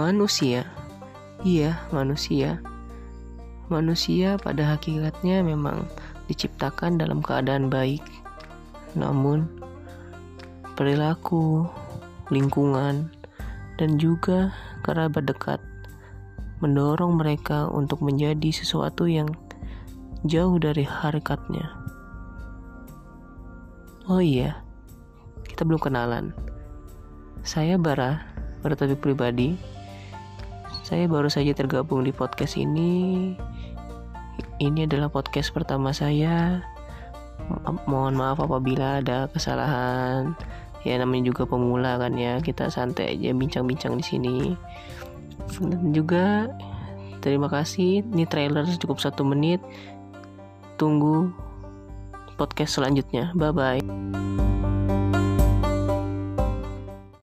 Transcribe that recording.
Manusia, iya manusia. Manusia pada hakikatnya memang diciptakan dalam keadaan baik. Namun, perilaku, lingkungan, dan juga kerabat dekat mendorong mereka untuk menjadi sesuatu yang jauh dari harikatnya. Oh iya, kita belum kenalan. Saya Bara, bertopik pribadi. Saya baru saja tergabung di podcast ini. Ini adalah podcast pertama saya. Mohon maaf apabila ada kesalahan. Ya namanya juga pemula kan ya. Kita santai aja bincang-bincang di sini. Dan juga terima kasih. Ini trailer cukup satu menit. Tunggu podcast selanjutnya. Bye bye.